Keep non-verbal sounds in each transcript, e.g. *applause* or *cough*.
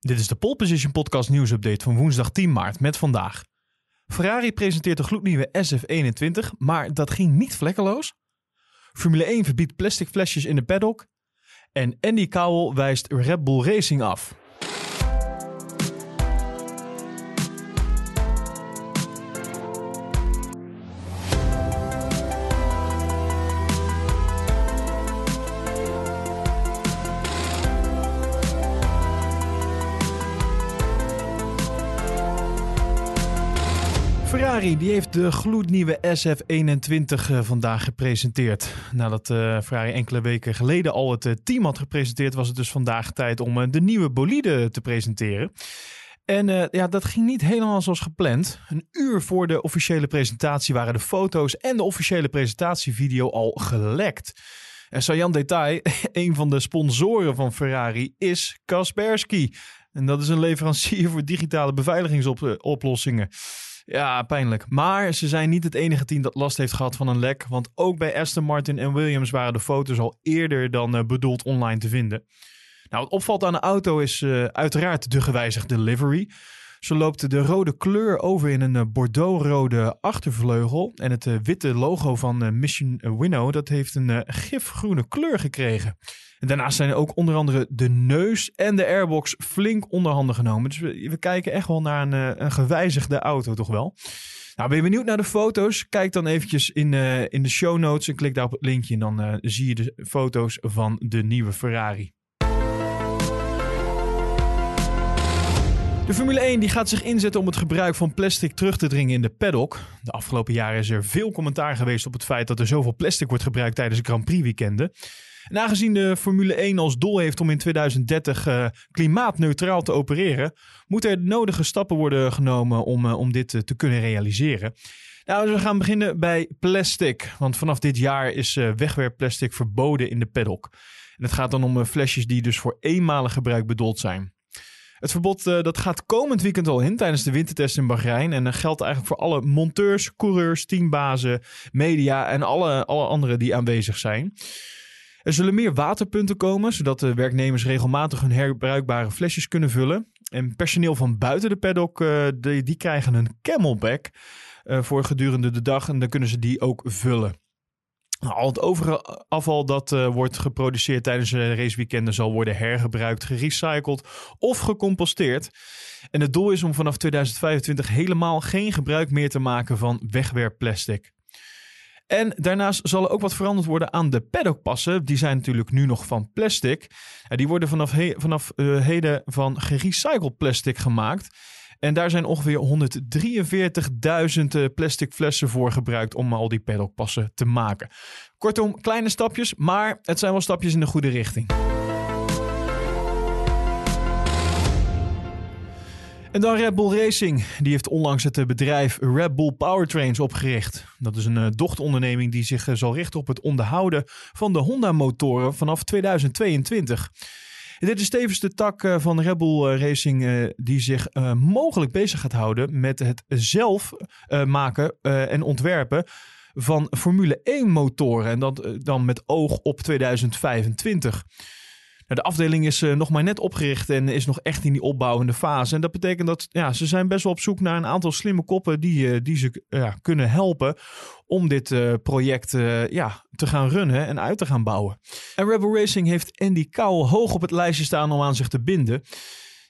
Dit is de Pole Position Podcast nieuwsupdate van woensdag 10 maart met vandaag. Ferrari presenteert de gloednieuwe SF21, maar dat ging niet vlekkeloos. Formule 1 verbiedt plastic flesjes in de paddock. En Andy Cowell wijst Red Bull Racing af. Ferrari die heeft de gloednieuwe SF21 uh, vandaag gepresenteerd. Nadat uh, Ferrari enkele weken geleden al het uh, team had gepresenteerd, was het dus vandaag tijd om de nieuwe bolide te presenteren. En ja, dat ging niet helemaal zoals gepland. Een uur voor de officiële presentatie waren de foto's en de officiële presentatievideo al gelekt. En saillant detail, *laughs* een van de sponsoren van Ferrari is Kaspersky. En dat is een leverancier voor digitale beveiligingsoplossingen. Ja, pijnlijk. Maar ze zijn niet het enige team dat last heeft gehad van een lek. Want ook bij Aston Martin en Williams waren de foto's al eerder dan uh, bedoeld online te vinden. Nou, wat opvalt aan de auto is uh, uiteraard de gewijzigde livery. Zo loopt de rode kleur over in een uh, bordeauxrode achtervleugel. En het witte logo van Mission Winnow, dat heeft een gifgroene kleur gekregen. En daarnaast zijn ook onder andere de neus en de airbox flink onderhanden genomen. Dus we, kijken echt wel naar een, eh, een, gewijzigde auto, toch wel. Nou, ben je benieuwd naar de foto's? Kijk dan eventjes in, in de show notes en klik daar op het linkje. En dan zie je de foto's van de nieuwe Ferrari. De Formule 1 die gaat zich inzetten om het gebruik van plastic terug te dringen in de paddock. De afgelopen jaren is er veel commentaar geweest op het feit dat er zoveel plastic wordt gebruikt tijdens Grand Prix weekenden. En aangezien de Formule 1 als doel heeft om in 2030 uh, eh, klimaatneutraal te opereren, moeten er nodige stappen worden genomen om, uh, om dit uh, te kunnen realiseren. Nou, dus we gaan beginnen bij plastic. Want vanaf dit jaar is wegwerpplastic verboden in de paddock. En het gaat dan om flesjes die dus voor eenmalig gebruik bedoeld zijn. Het verbod uh, dat gaat komend weekend al in tijdens de wintertest in Bahrein. En dat geldt eigenlijk voor alle monteurs, coureurs, teambazen, media en alle, alle anderen die aanwezig zijn. Er zullen meer waterpunten komen, zodat de werknemers regelmatig hun herbruikbare flesjes kunnen vullen. En personeel van buiten de paddock, uh, die, die, krijgen een camelback uh, voor gedurende de dag. En dan kunnen ze die ook vullen. Al het overige afval dat uh, wordt geproduceerd tijdens de raceweekenden zal worden hergebruikt, gerecycled of gecomposteerd. En het doel is om vanaf 2025 helemaal geen gebruik meer te maken van wegwerpplastic. En daarnaast zal er ook wat veranderd worden aan de paddockpassen. Die zijn natuurlijk nu nog van plastic. Die worden vanaf, vanaf uh, heden van gerecycled plastic gemaakt. En daar zijn ongeveer 143.000 eh, plastic flessen voor gebruikt om al die paddockpassen te maken. Kortom, kleine stapjes, maar het zijn wel stapjes in de goede richting. En dan Red Bull Racing. Die heeft onlangs het eh, bedrijf Red Bull Powertrains opgericht. Dat is een uh, dochteronderneming die zich zal richten op het onderhouden van de Honda-motoren vanaf 2022. Dit is tevens de tak uh, van Red Bull Racing die zich mogelijk bezig gaat houden met het zelf maken en ontwerpen van Formule 1 motoren. En dat dan met oog op 2025. De afdeling is uh, nog maar net opgericht en is nog echt in die opbouwende fase. En dat betekent dat ja, ze zijn best wel op zoek naar een aantal slimme koppen die, uh, die ze uh, kunnen helpen om dit project ja, te gaan runnen en uit te gaan bouwen. En Rebel Racing heeft Andy Cowell hoog op het lijstje staan om aan zich te binden.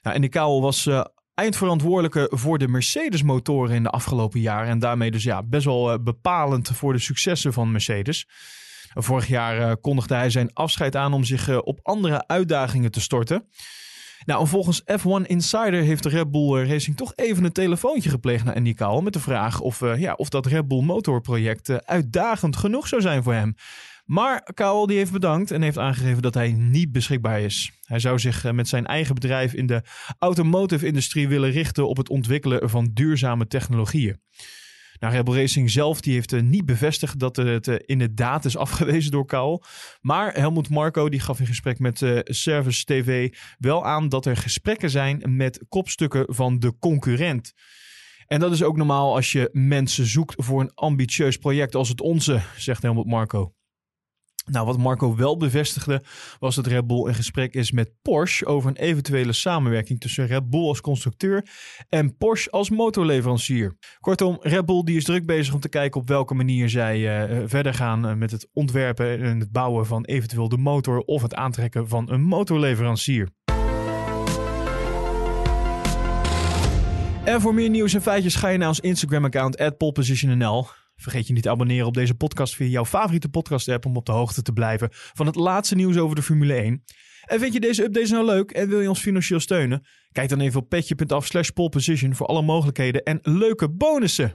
Andy Cowell was eindverantwoordelijke voor de Mercedes motoren in de afgelopen jaren. En daarmee dus ja, best wel bepalend voor de successen van Mercedes. Vorig jaar uh, kondigde hij zijn afscheid aan om zich uh, op andere uitdagingen te storten. Nou, volgens F1 Insider heeft de Red Bull eh, Racing toch even een telefoontje gepleegd naar Andy Cowell met de vraag of, ja, of dat Red Bull motorproject uitdagend genoeg zou zijn voor hem. Maar Cowell die heeft bedankt en heeft aangegeven dat hij niet beschikbaar is. Hij zou zich met zijn eigen bedrijf in de automotive-industrie willen richten op het ontwikkelen van duurzame technologieën. Nou, Rebel Racing zelf die heeft uh, niet bevestigd dat het uh, inderdaad is afgewezen door Kaal. Maar Helmut Marco die gaf in gesprek met uh, Service TV wel aan dat er gesprekken zijn met kopstukken van de concurrent. En dat is ook normaal als je mensen zoekt voor een ambitieus project als het onze, zegt Helmut Marco. Nou, wat Marco wel bevestigde was dat Red Bull in gesprek is met Porsche over een eventuele samenwerking tussen Red Bull als constructeur en Porsche als motorleverancier. Kortom, Red Bull die is druk bezig om te kijken op welke manier zij uh, verder gaan uh, met het ontwerpen en het bouwen van eventueel de motor of het aantrekken van een motorleverancier. En voor meer nieuws en feitjes ga je naar ons Instagram-account @polepositionnl. Vergeet je niet te abonneren op deze podcast via jouw favoriete podcast-app om op de hoogte te blijven van het laatste nieuws over de Formule 1. En vind je deze updates nou leuk en wil je ons financieel steunen? Kijk dan even op petje.af slash poleposition voor alle mogelijkheden en leuke bonussen.